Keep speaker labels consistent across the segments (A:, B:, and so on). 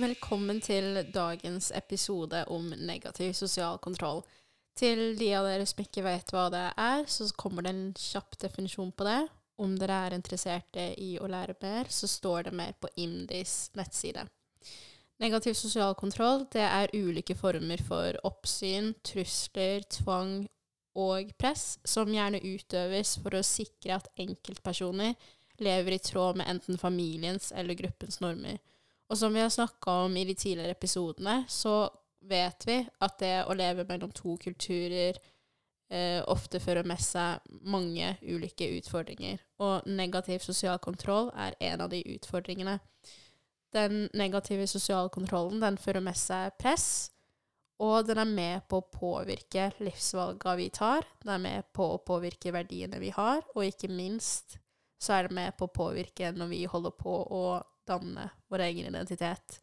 A: Velkommen til dagens episode om negativ sosial kontroll. Til de av dere som ikke vet hva det er, så kommer det en kjapp definisjon på det. Om dere er interesserte i å lære mer, så står det mer på IMDis nettside. Negativ sosial kontroll det er ulike former for oppsyn, trusler, tvang og press som gjerne utøves for å sikre at enkeltpersoner lever i tråd med enten familiens eller gruppens normer. Og som vi har snakka om i de tidligere episodene, så vet vi at det å leve mellom to kulturer eh, ofte fører med seg mange ulike utfordringer. Og negativ sosial kontroll er en av de utfordringene. Den negative sosiale kontrollen den fører med seg press, og den er med på å påvirke livsvalga vi tar. Den er med på å påvirke verdiene vi har, og ikke minst så er det med på å påvirke når vi holder på å danne vår egen identitet.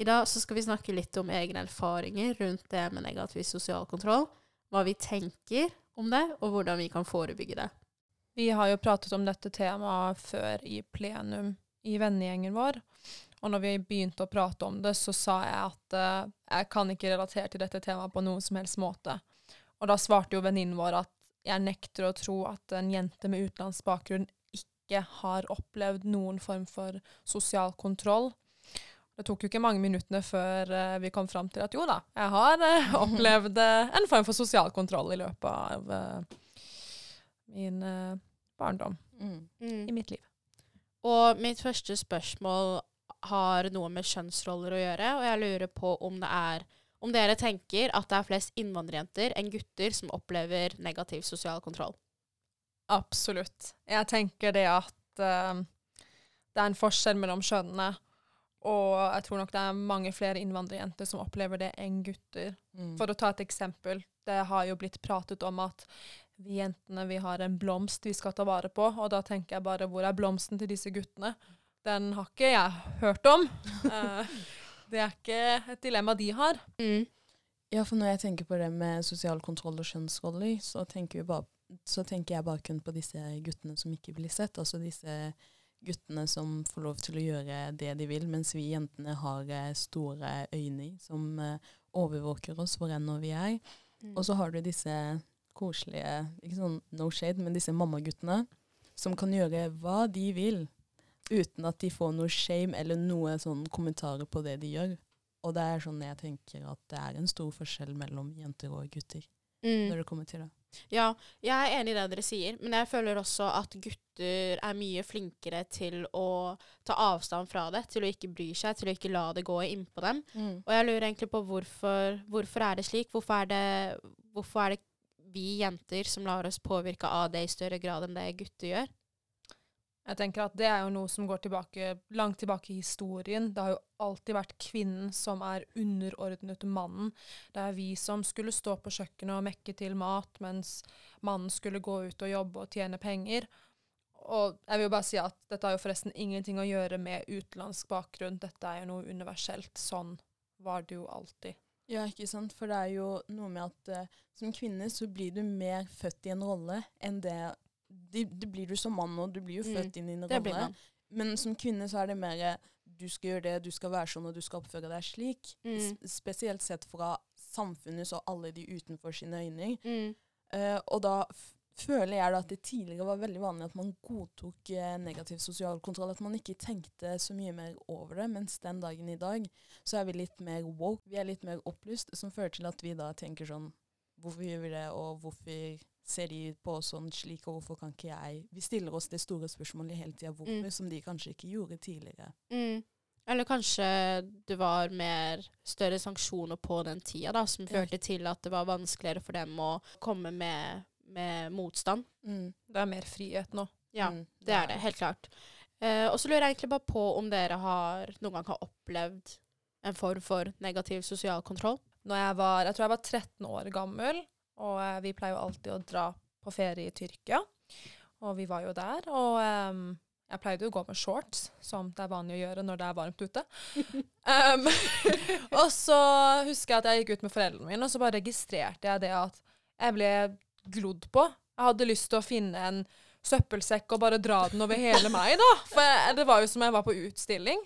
A: I dag skal vi snakke litt om egne erfaringer rundt det med negativ sosial kontroll. Hva vi tenker om det, og hvordan vi kan forebygge det.
B: Vi har jo pratet om dette temaet før i plenum i vennegjengen vår. Og når vi begynte å prate om det, så sa jeg at uh, jeg kan ikke relatere til dette temaet på noen som helst måte. Og da svarte jo venninnen vår at jeg nekter å tro at en jente med utenlandsk bakgrunn ikke har opplevd noen form for sosial kontroll. Det tok jo ikke mange minuttene før uh, vi kom fram til at jo da, jeg har uh, opplevd uh, en form for sosial kontroll i løpet av min barndom mm. Mm. i mitt liv.
A: Og mitt første spørsmål har noe med kjønnsroller å gjøre, og jeg lurer på om det er om dere tenker at det er flest innvandrerjenter enn gutter som opplever negativ sosial kontroll.
B: Absolutt. Jeg tenker det at uh, det er en forskjell mellom kjønnene. Og jeg tror nok det er mange flere innvandrerjenter som opplever det enn gutter. Mm. For å ta et eksempel. Det har jo blitt pratet om at vi jentene vi har en blomst vi skal ta vare på. Og da tenker jeg bare hvor er blomsten til disse guttene? Den har ikke jeg hørt om. uh, det er ikke et dilemma de har. Mm.
C: Ja, for når jeg tenker på det med sosial kontroll og kjønnsroller, så tenker vi bare så tenker jeg bare kun på disse guttene som ikke blir sett. Altså disse guttene som får lov til å gjøre det de vil, mens vi jentene har eh, store øyne som uh, overvåker oss hvor enn vi er. Mm. Og så har du disse koselige, ikke sånn no shade, men disse mammaguttene som kan gjøre hva de vil uten at de får noe shame eller noe sånn kommentarer på det de gjør. Og det er sånn jeg tenker at det er en stor forskjell mellom jenter og gutter mm. når det kommer til det.
A: Ja, jeg er enig i det dere sier, men jeg føler også at gutter er mye flinkere til å ta avstand fra det, til å ikke bry seg, til å ikke la det gå innpå dem. Mm. Og jeg lurer egentlig på hvorfor, hvorfor er det slik? Hvorfor er det, hvorfor er det vi jenter som lar oss påvirke av det i større grad enn det gutter gjør?
B: Jeg tenker at Det er jo noe som går tilbake, langt tilbake i historien. Det har jo alltid vært kvinnen som er underordnet mannen. Det er vi som skulle stå på kjøkkenet og mekke til mat, mens mannen skulle gå ut og jobbe og tjene penger. Og jeg vil jo bare si at dette har jo forresten ingenting å gjøre med utenlandsk bakgrunn. Dette er jo noe universelt. Sånn var det jo alltid.
C: Ja, ikke sant. For det er jo noe med at uh, som kvinne så blir du mer født i en rolle enn det det, det, blir du som mann og Du blir jo mm. født inn i en rolle. Men som kvinne så er det mer du skal gjøre det, du skal være sånn, og du skal oppføre deg slik. Mm. Spesielt sett fra samfunnet og alle de utenfor sine øyne. Mm. Uh, og da føler jeg at det tidligere var veldig vanlig at man godtok eh, negativ sosial kontroll. At man ikke tenkte så mye mer over det. Mens den dagen i dag så er vi litt mer woke. Vi er litt mer opplyst, som fører til at vi da tenker sånn Hvorfor gjør vi det, og hvorfor ser de på oss sånn slik, og hvorfor kan ikke jeg Vi stiller oss det store spørsmålet hele tida hvorfor, mm. som de kanskje ikke gjorde tidligere.
A: Mm. Eller kanskje det var mer større sanksjoner på den tida, da, som førte ja. til at det var vanskeligere for dem å komme med, med motstand.
B: Mm. Det er mer frihet nå.
A: Ja, mm, det, det er det. Helt klart. Eh, og så lurer jeg egentlig bare på om dere har noen gang har opplevd en form for negativ sosial kontroll?
B: Når jeg var, jeg tror jeg var 13 år gammel, og eh, vi pleier jo alltid å dra på ferie i Tyrkia. Og vi var jo der. Og um, jeg pleide å gå med shorts, som det er vanlig å gjøre når det er varmt ute. um, og så husker jeg at jeg gikk ut med foreldrene mine, og så bare registrerte jeg det at jeg ble glodd på. Jeg hadde lyst til å finne en søppelsekk og bare dra den over hele meg, da. For jeg, det var jo som jeg var på utstilling.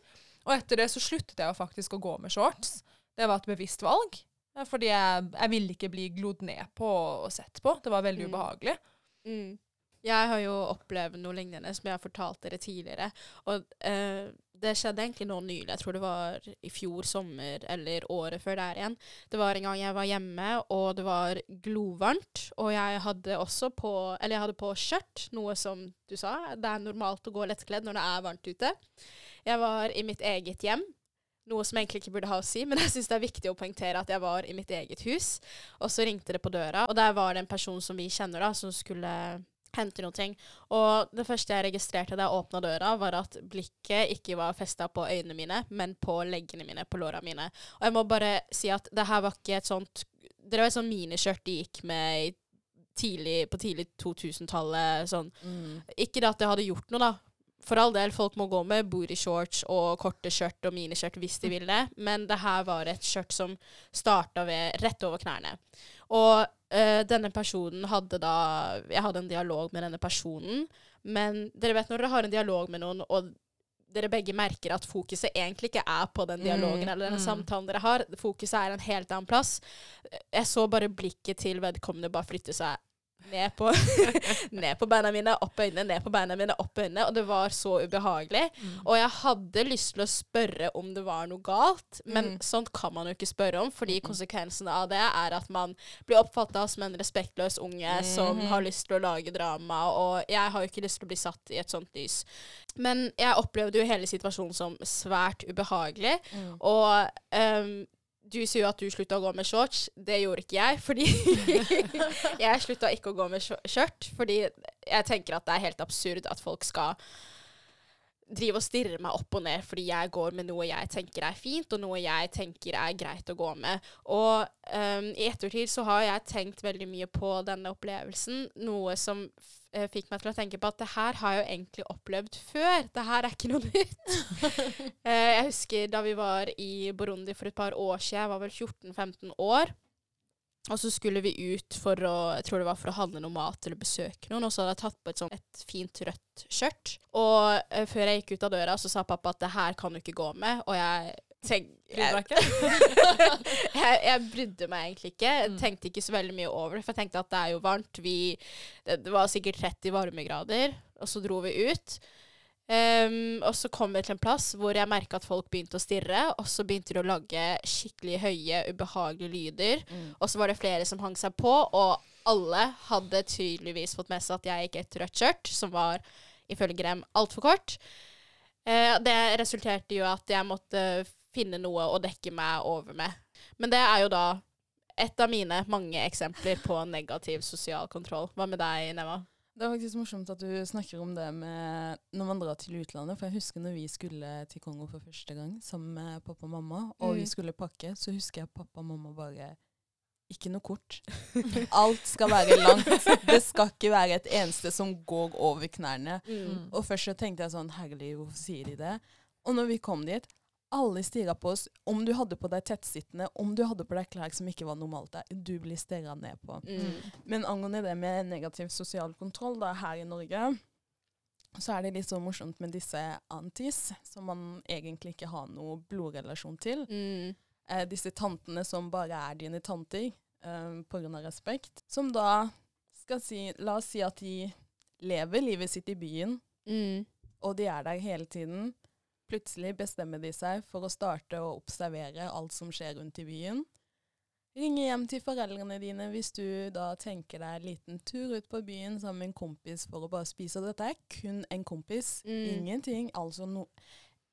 B: Og etter det så sluttet jeg jo faktisk å gå med shorts. Det var et bevisst valg. Eh, Fordi jeg, jeg ville ikke bli glodd ned på og sett på. Det var veldig
A: Mm.
B: ubehagelig.
A: Mm. Jeg har jo opplevd noe lignende som jeg har fortalt dere tidligere. Og eh, det skjedde egentlig nå nylig. Jeg tror det var i fjor sommer eller året før der igjen. Det var en gang jeg var hjemme, og det var glovarmt. Og jeg hadde også på Eller jeg hadde på skjørt, noe som du sa. Det er normalt å gå lettkledd når det er varmt ute. Jeg var i mitt eget hjem. Noe som egentlig ikke burde ha å si, men jeg syns det er viktig å poengtere at jeg var i mitt eget hus. Og så ringte det på døra, og der var det en person som vi kjenner, da, som skulle hente noe. ting. Og det første jeg registrerte da jeg åpna døra, var at blikket ikke var festa på øynene mine, men på leggene mine, på låra mine. Og jeg må bare si at det her var ikke et sånt Det var et sånt miniskjørt de gikk med i tidlig, på tidlig 2000-tallet. Sånn.
C: Mm.
A: Ikke det at det hadde gjort noe, da. For all del, folk må gå med booty shorts og korte skjørt og miniskjørt hvis de vil det, men det her var et skjørt som starta ved rett over knærne. Og øh, denne personen hadde da Jeg hadde en dialog med denne personen, men dere vet når dere har en dialog med noen, og dere begge merker at fokuset egentlig ikke er på den dialogen
C: Mm,
A: eller den
B: mm.
A: samtalen dere har. Fokuset er en helt annen plass. Jeg så bare blikket til vedkommende bare flytte seg ned på, ned på beina mine, opp øynene, ned på beina mine, opp øynene. Og det var så ubehagelig. Og jeg hadde lyst til å spørre om det var noe galt, men
C: Mm.
A: sånt kan man jo ikke spørre om, fordi konsekvensen av det er at man blir oppfatta som en respektløs unge som
C: Mhm.
A: har lyst til å lage drama, og jeg har jo ikke lyst til å bli satt i et sånt lys. Men jeg opplevde jo hele situasjonen som svært ubehagelig,
C: Mm.
A: og ehm, du sier jo at du slutta å gå med shorts. Det gjorde ikke jeg, fordi Jeg slutta ikke å gå med skjø- skjørt, fordi jeg tenker at det er helt absurd at folk skal drive og stirre meg opp og ned fordi jeg går med noe jeg tenker er fint, og noe jeg tenker er greit å gå med. Og um, i ettertid så har jeg tenkt veldig mye på denne opplevelsen, noe som eh, fikk meg til å tenke på at det her har jeg jo egentlig opplevd før. Det her er ikke noe nytt. uh, jeg husker da vi var i Burundi for et par år siden, jeg var vel 14-15 år. Og så skulle vi ut for å jeg tror det var for å handle noe mat eller besøke noen. Og så hadde jeg tatt på et, sånt, et fint rødt skjørt. Og uh, før jeg gikk ut av døra, så sa pappa at det her kan du ikke gå med. Og jeg tenk, jeg, jeg, jeg brydde meg egentlig ikke. Jeg
B: Mm.
A: tenkte ikke så veldig mye over det. For jeg tenkte at det er jo varmt. Vi, det, det var sikkert 30 varmegrader. Og så dro vi ut. Ehm, og så kom vi til en plass hvor jeg merka at folk begynte å stirre. Og så begynte de å lage skikkelig høye, ubehagelige lyder.
C: Mm.
A: Og så var det flere som hang seg på, og alle hadde tydeligvis fått med seg at jeg gikk et rødt skjørt, som var ifølge dem altfor kort. Uh, det resulterte jo at jeg måtte finne noe å dekke meg over med. Men det er jo da et av mine mange eksempler på negativ sosial kontroll. Hva med deg, Neva?
C: Det er faktisk morsomt at du snakker om det med når man drar til utlandet. For jeg husker når vi skulle til Kongo for første gang sammen med pappa og mamma, og
A: Mm.
C: vi skulle pakke, så husker jeg pappa og mamma bare Ikke noe kort. Alt skal være langt. Det skal ikke være et eneste som går over knærne.
A: Mm.
C: Og først så tenkte jeg sånn Herlig, hvorfor sier de det? Og når vi kom dit, alle stirra på oss. Om du hadde på deg tettsittende, om du hadde på deg klær som ikke var normalt der, du blir stirra ned på.
A: Mm.
C: Men angående det med negativ sosial kontroll da, her i Norge, så er det litt så morsomt med disse antis, som man egentlig ikke har noe blodrelasjon til.
A: Mm.
C: Eh, disse tantene som bare er dine tanter eh, pga. respekt. Som da skal si La oss si at de lever livet sitt i byen,
A: Mm.
C: og de er der hele tiden. Plutselig bestemmer de seg for å starte å observere alt som skjer rundt i byen. Ringe hjem til foreldrene dine hvis du da tenker deg en liten tur ut på byen sammen med en kompis for å bare spise. Og dette er kun en kompis,
A: Mm.
C: ingenting. Altså no,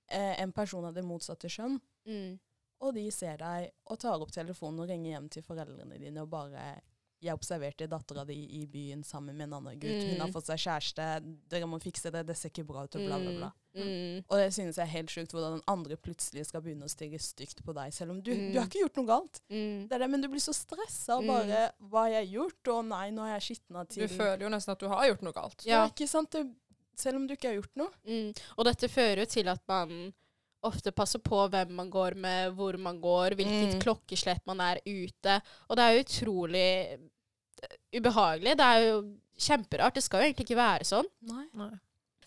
C: eh, en person av det motsatte kjønn.
A: Mm.
C: Og de ser deg og tar opp telefonen og ringer hjem til foreldrene dine og bare Jeg observerte dattera di i byen sammen med en annen gutt. Hun har
A: Mm.
C: fått seg kjæreste. Dere må fikse det. Det ser ikke bra ut. Og bla, bla, bla.
A: Mm.
C: Og det synes jeg er helt sjukt hvordan den andre plutselig skal begynne å stirre stygt på deg, selv om du,
A: Mm.
C: du har ikke gjort noe galt.
A: Mm.
C: Det er det, men du blir så stressa og
A: Mm.
C: bare Hva har jeg gjort? Og nei, nå har jeg skitna
B: Du føler jo nesten at du har gjort noe galt.
C: Ja,
A: Ja.
C: ikke sant? Det, selv om du ikke har gjort noe.
A: Mm. Og dette fører jo til at man ofte passer på hvem man går med, hvor man går, hvilket
C: Mm.
A: klokkeslett man er ute. Og det er utrolig ubehagelig. Det er jo kjemperart. Det skal jo egentlig ikke være sånn.
C: Nei.
B: Nei.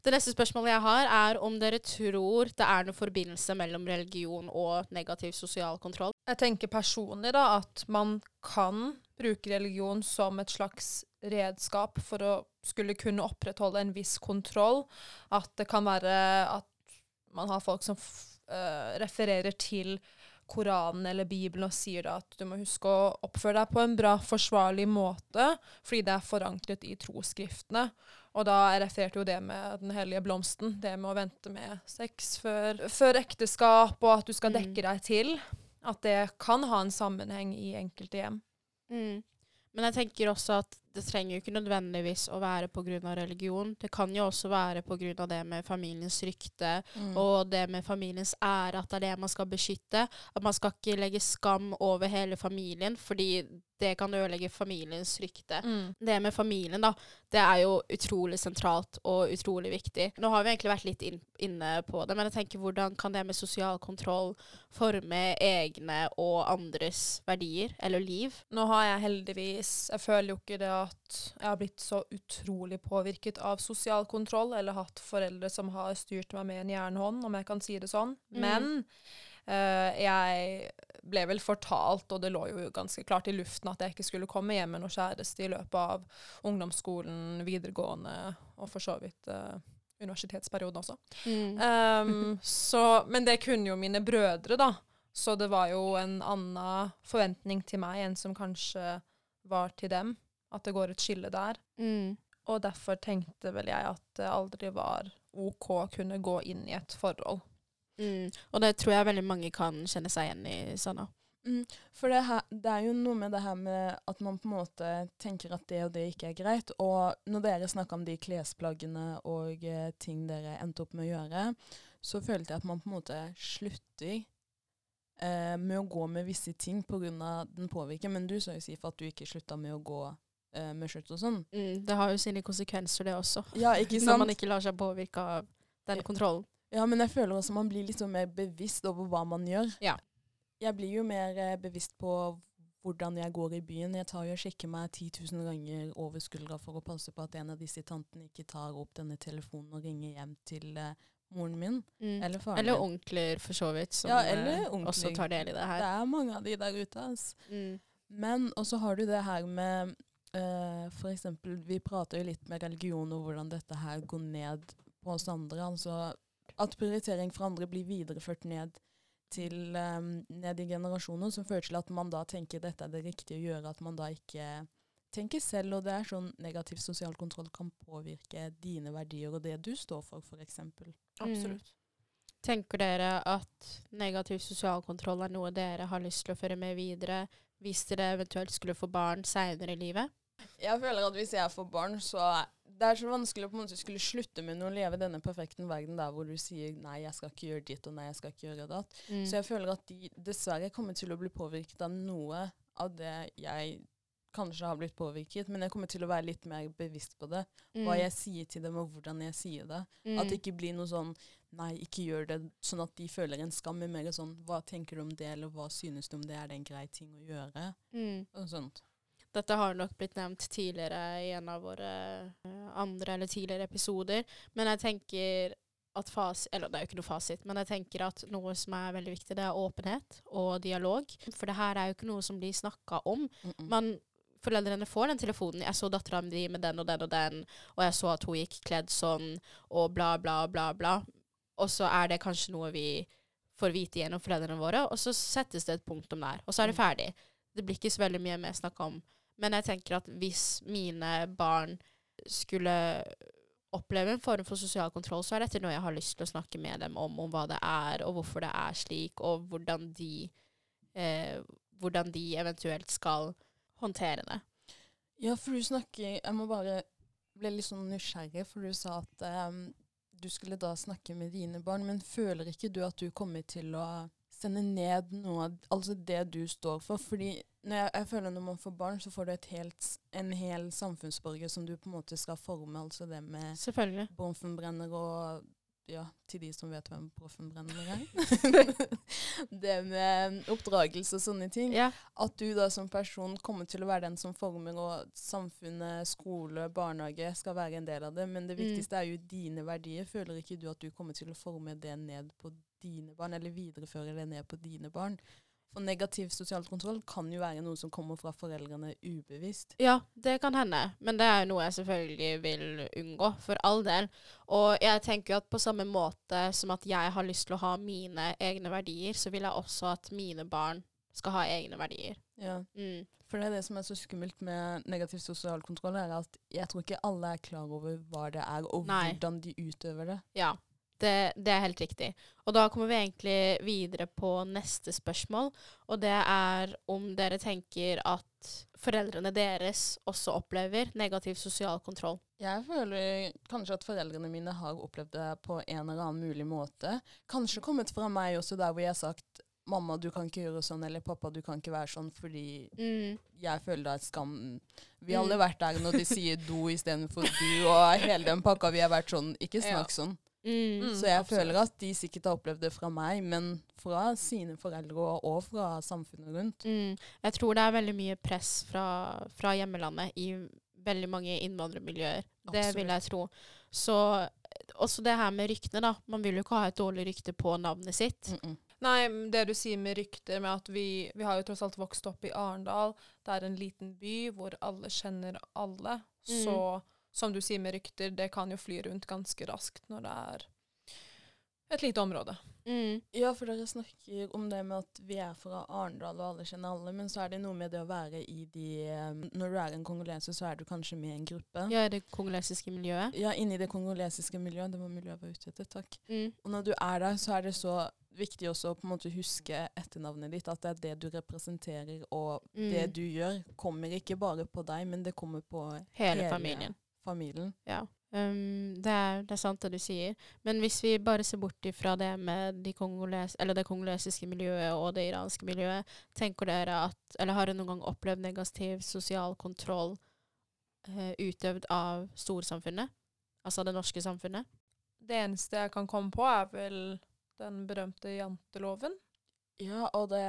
A: Det neste spørsmålet jeg har, er om dere tror det er noen forbindelse mellom religion og negativ sosial kontroll.
B: Jeg tenker personlig da at man kan bruke religion som et slags redskap for å skulle kunne opprettholde en viss kontroll. At det kan være at man har folk som uh, refererer til Koranen eller Bibelen og sier da at du må huske å oppføre deg på en bra, forsvarlig måte, fordi det er forankret i trosskriftene. Og da refererte jo det med den hellige blomsten, det med å vente med sex før, før ekteskap, og at du skal mm. dekke deg til. At det kan ha en sammenheng i enkelte hjem.
A: Mm. Men jeg tenker også at det trenger jo ikke nødvendigvis å være pga. religion. Det kan jo også være pga. det med familiens rykte mm. og det med familiens ære, at det er det man skal beskytte. At man skal ikke legge skam over hele familien, fordi det kan ødelegge familiens rykte. Mm. Det med familien, da, det er jo utrolig sentralt og utrolig viktig. Nå har vi egentlig vært litt inn, inne på det, men jeg tenker hvordan kan det med sosial kontroll forme egne og andres verdier eller liv?
B: Nå har jeg heldigvis Jeg føler jo ikke det at jeg har blitt så utrolig påvirket av sosial kontroll, eller hatt foreldre som har styrt meg med en jernhånd, om jeg kan si det sånn. Mm. Men uh, jeg ble vel fortalt, og det lå jo ganske klart i luften, at jeg ikke skulle komme hjem med noe kjæreste i løpet av ungdomsskolen, videregående og for så vidt uh, universitetsperioden også. Mm. Um, så, men det kunne jo mine brødre, da. Så det var jo en annen forventning til meg enn som kanskje var til dem. At det går et skille der. Mm. Og derfor tenkte vel jeg at det aldri var OK å kunne gå inn i et forhold.
A: Mm. Og det tror jeg veldig mange kan kjenne seg igjen i, Sanna.
C: Mm. For det, her, det, er jo noe med det her med at man på en måte tenker at det og det ikke er greit. Og når dere snakka om de klesplaggene og eh, ting dere endte opp med å gjøre, så følte jeg at man på en måte slutter eh, med å gå med visse ting pga. den påvirker. Men du sa jo Sif at du ikke slutta med å gå eh, med skjørt og sånn.
A: Mm, det har jo sine konsekvenser, det også.
C: Ja, ikke sant?
A: Når man ikke lar seg påvirke av den kontrollen.
C: Ja, men jeg føler også man blir litt sånn mer bevisst over hva man gjør.
A: Ja.
C: Jeg blir jo mer eh, bevisst på hvordan jeg går i byen. Jeg tar jo og sjekker meg 10 000 ganger over skuldra for å passe på at en av disse tantene ikke tar opp denne telefonen og ringer hjem til uh, moren min. Mm. Eller faren
A: Eller onkler, for så vidt, som
C: ja, eller uh,
A: også tar del i det her.
C: Det er mange av de der ute. Altså. Mm. Men også har du det her med uh, For eksempel, vi prater jo litt med religion og hvordan dette her går ned på oss andre. Altså at prioritering for andre blir videreført ned til um, ned i generasjoner, som fører til at man da tenker dette er det riktige å gjøre, at man da ikke tenker selv, og det er sånn negativ sosial kontroll kan påvirke dine verdier og det du står for, f.eks.
A: Absolutt. Mm. Tenker dere at negativ sosial kontroll er noe dere har lyst til å føre med videre hvis dere eventuelt skulle få barn seinere i livet?
C: Jeg føler at hvis jeg får barn, så det er så vanskelig å på en måte skulle slutte med å leve i denne perfekte verden der hvor du sier 'nei, jeg skal ikke gjøre ditt', og 'nei, jeg skal ikke gjøre datt'. Mm. Så jeg føler at de dessverre kommer til å bli påvirket av noe av det jeg kanskje har blitt påvirket, men jeg kommer til å være litt mer bevisst på det. Mm. Hva jeg sier til dem, og hvordan jeg sier det. Mm. At det ikke blir noe sånn 'nei, ikke gjør det', sånn at de føler en skam, men mer sånn 'hva tenker du om det', eller 'hva synes du om det', er det en grei ting å gjøre? Mm. Og sånt.
A: Dette har nok blitt nevnt tidligere i en av våre eh, andre eller tidligere episoder. Men jeg tenker at fas, Eller det er jo ikke noe fasit, men jeg tenker at noe som er veldig viktig, det er åpenhet og dialog. For det her er jo ikke noe som blir snakka om. Mm -mm. Man foreldrene får den telefonen. 'Jeg så dattera mi med den og den og den, og jeg så at hun gikk kledd sånn', og bla, bla, bla, bla. Og så er det kanskje noe vi får vite gjennom foreldrene våre, og så settes det et punktum der. Og så er det mm. ferdig. Det blir ikke så veldig mye mer snakk om. Men jeg tenker at hvis mine barn skulle oppleve en form for sosial kontroll, så er dette noe jeg har lyst til å snakke med dem om, om hva det er, og hvorfor det er slik, og hvordan de, eh, hvordan de eventuelt skal håndtere det.
C: Ja, for du snakker Jeg må bare bli litt sånn nysgjerrig, for du sa at um, du skulle da snakke med dine barn, men føler ikke du at du kommer til å sende ned noe altså det du står for? Fordi jeg, jeg, føler når man får barn, så får du helt, en hel samfunnsborger som du på en måte skal forme. Altså det med
A: Selvfølgelig.
C: Og ja, til de som vet hvem Boffenbrenner er. det med oppdragelse og sånne ting.
A: Ja.
C: At du da som person kommer til å være den som former, og samfunnet, skole, barnehage skal være en del av det. Men det
A: Mm.
C: viktigste er jo dine verdier. Føler ikke du at du kommer til å forme det ned på dine barn, eller videreføre det ned på dine barn? For negativ sosial kontroll kan jo være noe som kommer fra foreldrene ubevisst.
A: Ja, det kan hende, men det er jo noe jeg selvfølgelig vil unngå, for all del. Og jeg tenker jo at på samme måte som at jeg har lyst til å ha mine egne verdier, så vil jeg også at mine barn skal ha egne verdier.
C: Ja.
A: Mm.
C: For det er det som er så skummelt med negativ sosial kontroll, er at jeg tror ikke alle er klar over hva det er, og
A: Nei.
C: hvordan de utøver det.
A: Ja, det, det er helt riktig. Og da kommer vi egentlig videre på neste spørsmål, og det er om dere tenker at foreldrene deres også opplever negativ sosial kontroll.
C: Jeg føler kanskje at foreldrene mine har opplevd det på en eller annen mulig måte. Kanskje kommet fra meg også der hvor jeg har sagt mamma, du kan ikke gjøre sånn, eller pappa, du kan ikke være sånn, fordi
A: Mm.
C: jeg føler det er skam. Vi har
A: Mm.
C: alle vært der når de sier do istedenfor du, og hele den pakka. Vi har vært sånn, ikke snakk sånn.
A: Mm.
B: Mm.
C: Så jeg
B: absolutt.
C: føler at de sikkert har opplevd det fra meg, men fra sine foreldre og, og fra samfunnet rundt.
A: Mm. Jeg tror det er veldig mye press fra, fra hjemmelandet i veldig mange innvandrermiljøer. Det
C: Absolutt.
A: vil jeg tro. Så også det her med ryktene, da. Man vil jo ikke ha et dårlig rykte på navnet sitt.
C: Mm -mm.
B: Nei, det du sier med rykter, med at vi, vi har jo tross alt vokst opp i Arendal. Det er en liten by hvor alle kjenner alle.
A: Mm.
B: Som du sier med rykter, det kan jo fly rundt ganske raskt når det er et lite område.
A: Mm.
C: Ja, for dere snakker om det med at vi er fra Arendal og alle kjenner alle, men så er det noe med det å være i de eh, Når du er en kongoleser, så er du kanskje med i en gruppe.
A: Ja, i det kongolesiske miljøet.
C: Ja, inni det kongolesiske miljøet. Det var miljøet jeg var ute etter. Takk.
A: Mm.
C: Og når du er der, så er det så viktig også å på en måte huske etternavnet ditt. At det er det du representerer, og
A: Mm.
C: det du gjør, kommer ikke bare på deg, men det kommer på
A: Hele,
C: Hele.
A: familien.
C: Familien.
A: Ja. Um, det, er, det er sant det du sier. Men hvis vi bare ser bort ifra det med de kongoles eller det kongolesiske miljøet og det iranske miljøet, tenker dere at Eller har dere noen gang opplevd negativ sosial kontroll uh, utøvd av storsamfunnet? Altså det norske samfunnet?
B: Det eneste jeg kan komme på, er vel den berømte janteloven.
C: Ja, og det,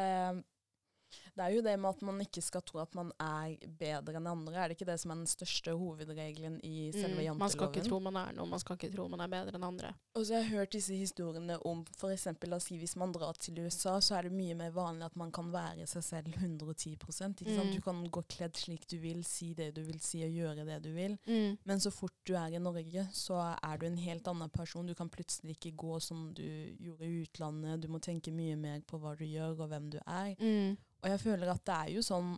C: det er jo det med at man ikke skal tro at man er bedre enn andre. Er det ikke det som er den største hovedregelen i selve
A: Mm, man skal ikke tro man er noe, man skal ikke tro man er bedre enn andre.
C: Og så har jeg hørt disse historiene om f.eks. la oss si hvis man drar til USA, så er det mye mer vanlig at man kan være seg selv 110 ikke sant?
A: Mm.
C: Du kan gå kledd slik du vil, si det du vil si og gjøre det du vil.
A: Mm.
C: Men så fort du er i Norge, så er du en helt annen person. Du kan plutselig ikke gå som du gjorde i utlandet. Du må tenke mye mer på hva du gjør og hvem du er.
A: Mm.
C: Og jeg føler at det er jo sånn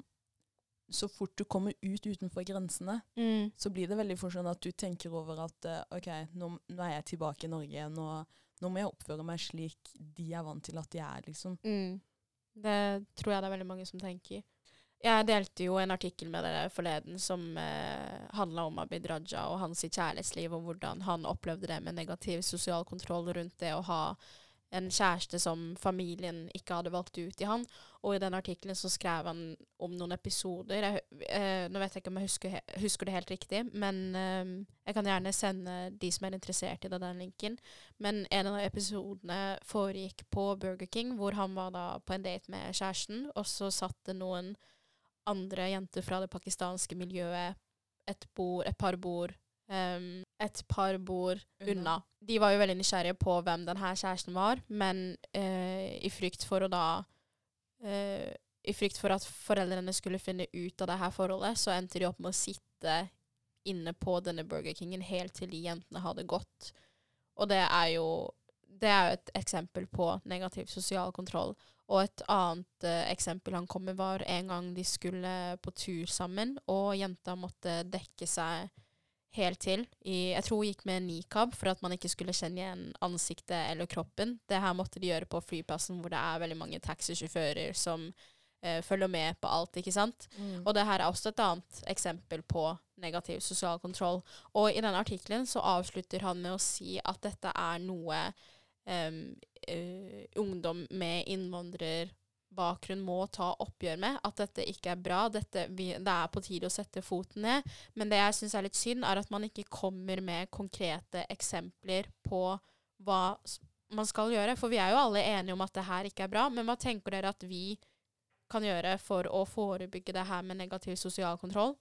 C: Så fort du kommer ut utenfor grensene,
A: Mm.
C: så blir det veldig fort sånn at du tenker over at eh, OK, nå, nå er jeg tilbake i Norge. Nå, nå må jeg oppføre meg slik de er vant til at de er, liksom.
A: Mm. Det tror jeg det er veldig mange som tenker. Jeg delte jo en artikkel med dere forleden som eh, handla om Abid Raja og hans kjærlighetsliv, og hvordan han opplevde det med negativ sosial kontroll rundt det å ha en kjæreste som familien ikke hadde valgt ut i han. Og i den artikkelen så skrev han om noen episoder. Jeg, eh, nå vet jeg ikke om jeg husker, husker det helt riktig, men eh, jeg kan gjerne sende de som er interessert i det, den linken. Men en av episodene foregikk på Burger King, hvor han var da på en date med kjæresten, og så satt det noen andre jenter fra det pakistanske miljøet et, bord, et par bord em, et par bord
C: Unna.
A: De var jo veldig nysgjerrige på hvem denne kjæresten var, men eh, i frykt for å da eh, I frykt for at foreldrene skulle finne ut av det her forholdet, så endte de opp med å sitte inne på denne Burger Kingen helt til de jentene hadde gått. Og det er jo det er jo et eksempel på negativ sosial kontroll. Og et annet eh, eksempel han kom med, var en gang de skulle på tur sammen, og jenta måtte dekke seg helt til. I, jeg tror hun gikk med nikab for at man ikke skulle kjenne igjen ansiktet eller kroppen. Det her måtte de gjøre på flyplassen, hvor det er veldig mange taxisjåfører som eh, følger med på alt, ikke sant. Og det her er også et annet eksempel på negativ sosial kontroll. Og i denne artikkelen så avslutter han med å si at dette er noe um, uh, ungdom med innvandrerbakgrunn må ta oppgjør med. At dette ikke er bra. Dette, vi, det er på tide å sette foten ned. Men det jeg syns er litt synd, er at man ikke kommer med konkrete eksempler på hva man skal gjøre. For vi er jo alle enige om at det her ikke er bra, men hva tenker dere at vi kan gjøre for å forebygge det her med negativ sosial kontroll?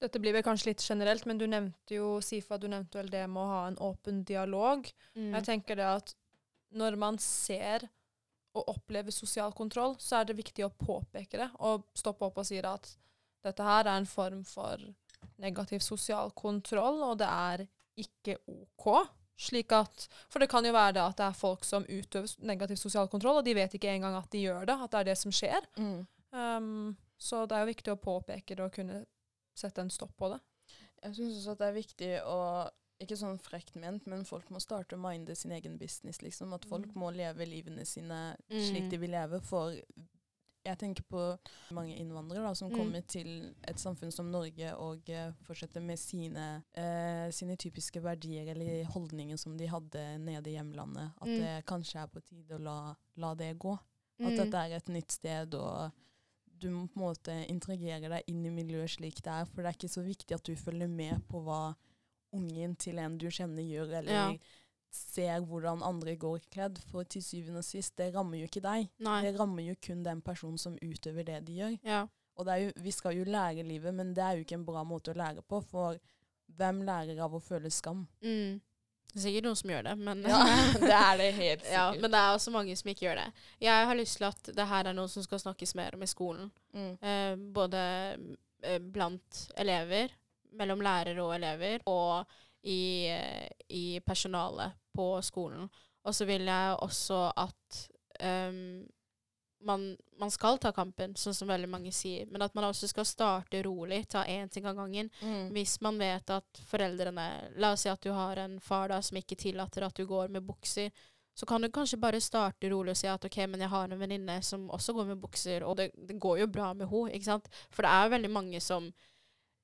B: Dette blir vel kanskje litt generelt, men du nevnte jo, Sifa, du nevnte vel det med å ha en åpen dialog. Mm. Jeg tenker det at når man ser og opplever sosial kontroll, så er det viktig å påpeke det og stoppe opp og si at dette her er en form for negativ sosial kontroll, og det er ikke OK. Slik at, For det kan jo være det at det er folk som utøver negativ sosial kontroll, og de vet ikke engang at de gjør det, at det er det som skjer. Mm. Um, så det er jo viktig å påpeke det og kunne sette en stopp på det.
C: Jeg syns også at det er viktig å ikke sånn frekt ment, men folk må starte å minde sin egen business, liksom. At folk mm. må leve livene sine slik mm. de vil leve. For jeg tenker på mange innvandrere da, som mm. kommer til et samfunn som Norge og uh, fortsetter med sine, uh, sine, typiske verdier eller holdninger som de hadde nede i hjemlandet. At mm. det kanskje er på tide å la, la det gå. At mm. dette er et nytt sted, og du må på en måte interagere deg inn i miljøet slik det er. For det er ikke så viktig at du følger med på hva ungen til en du kjenner, gjør, eller ja ser hvordan andre går kledd, for til syvende og sist, det rammer jo ikke deg. Nei. Det rammer jo kun den personen som utøver det de gjør. Ja. Og jo, vi skal jo lære livet, men det er jo ikke en bra måte å lære på, for hvem lærer av å føle skam?
A: Mm. Det er sikkert noen som gjør det, men
C: Ja, det er det helt sikkert.
A: Ja, men det er også mange som ikke gjør det. Jeg har lyst til at det her er noe som skal snakkes mer om i skolen. Mm. Eh, både eh, blant elever, mellom lærere og elever, og i, i personalet på skolen. Og så vil jeg også at um, man, man, skal ta kampen, sånn som veldig mange sier, men at man også skal starte rolig, ta én ting av gangen. Mm. Hvis man vet at foreldrene La oss si at du har en far da som ikke tillater at du går med bukser. Så kan du kanskje bare starte rolig og si at ok, men jeg har en venninne som også går med bukser, og det, det går jo bra med henne, ikke sant? For det er veldig mange som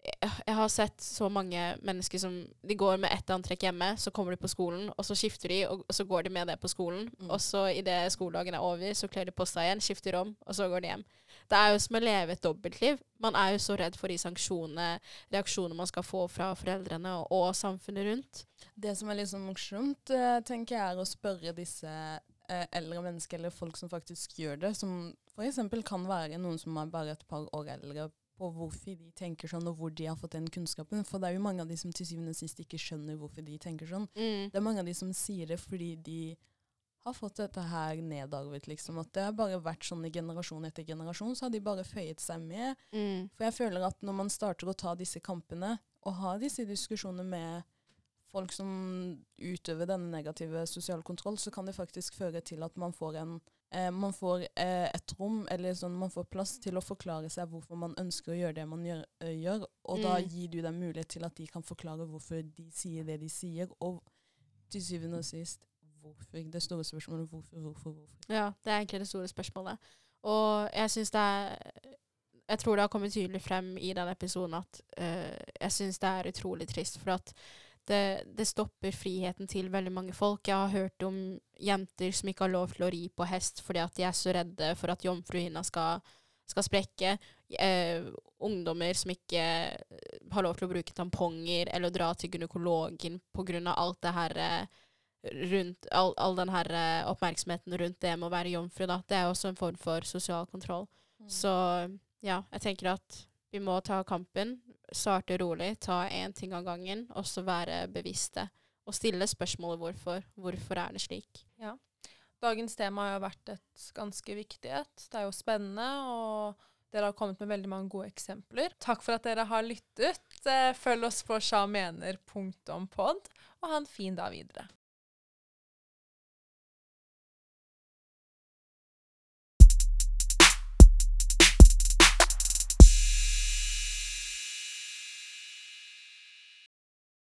A: jeg har sett så mange mennesker som De går med ett antrekk hjemme, så kommer de på skolen, og så skifter de, og, så går de med det på skolen. Mm. Og så idet skoledagen er over, så kler de på seg igjen, skifter om, og så går de hjem. Det er jo som å leve et dobbeltliv. Man er jo så redd for de sanksjonene, reaksjonene man skal få fra foreldrene og, og samfunnet rundt.
C: Det som er litt sånn morsomt, uh, tenker jeg, er å spørre disse uh, eldre mennesker, eller folk som faktisk gjør det, som f.eks. kan være noen som er bare et par år eldre på hvorfor de tenker sånn, og hvor de har fått den kunnskapen. For det er jo mange av de som til syvende og sist ikke skjønner hvorfor de tenker sånn. Mm. Det er mange av de som sier det fordi de har fått dette her nedarvet, liksom. At det har bare vært sånn i generasjon etter generasjon, så har de bare føyet seg med. Mm. For jeg føler at når man starter å ta disse kampene, og ha disse diskusjonene med folk som utøver denne negative sosiale kontroll, så kan det faktisk føre til at man får en eh, man får eh, et rom, eller sånn, man får plass til å forklare seg hvorfor man ønsker å gjøre det man gjør. Øh, gjør og mm. da gir du dem mulighet til at de kan forklare hvorfor de sier det de sier. Og til syvende og sist hvorfor. Det store spørsmålet hvorfor, hvorfor, hvorfor.
A: Ja, det er egentlig det store spørsmålet. Og jeg syns det er Jeg tror det har kommet tydelig frem i den episoden at uh, jeg syns det er utrolig trist. For at det, det, stopper friheten til veldig mange folk. Jeg har hørt om jenter som ikke har lov til å ri på hest fordi at de er så redde for at jomfruhinna skal, skal sprekke. Eh, ungdommer som ikke har lov til å bruke tamponger eller dra til gynekologen pga. alt det her eh, rundt all, all den her eh, oppmerksomheten rundt det med å være jomfru. Da. Det er også en form for sosial kontroll. Mm. Så ja, jeg tenker at vi må ta kampen starte rolig, ta én ting av gangen, og så være bevisste. Og stille spørsmålet hvorfor. Hvorfor er det slik?
B: Ja. Dagens tema har jo vært et ganske viktig et. Det er jo spennende, og dere har kommet med veldig mange gode eksempler. Takk for at dere har lyttet. Eh, følg oss på sjamener.pod, og ha en fin dag videre.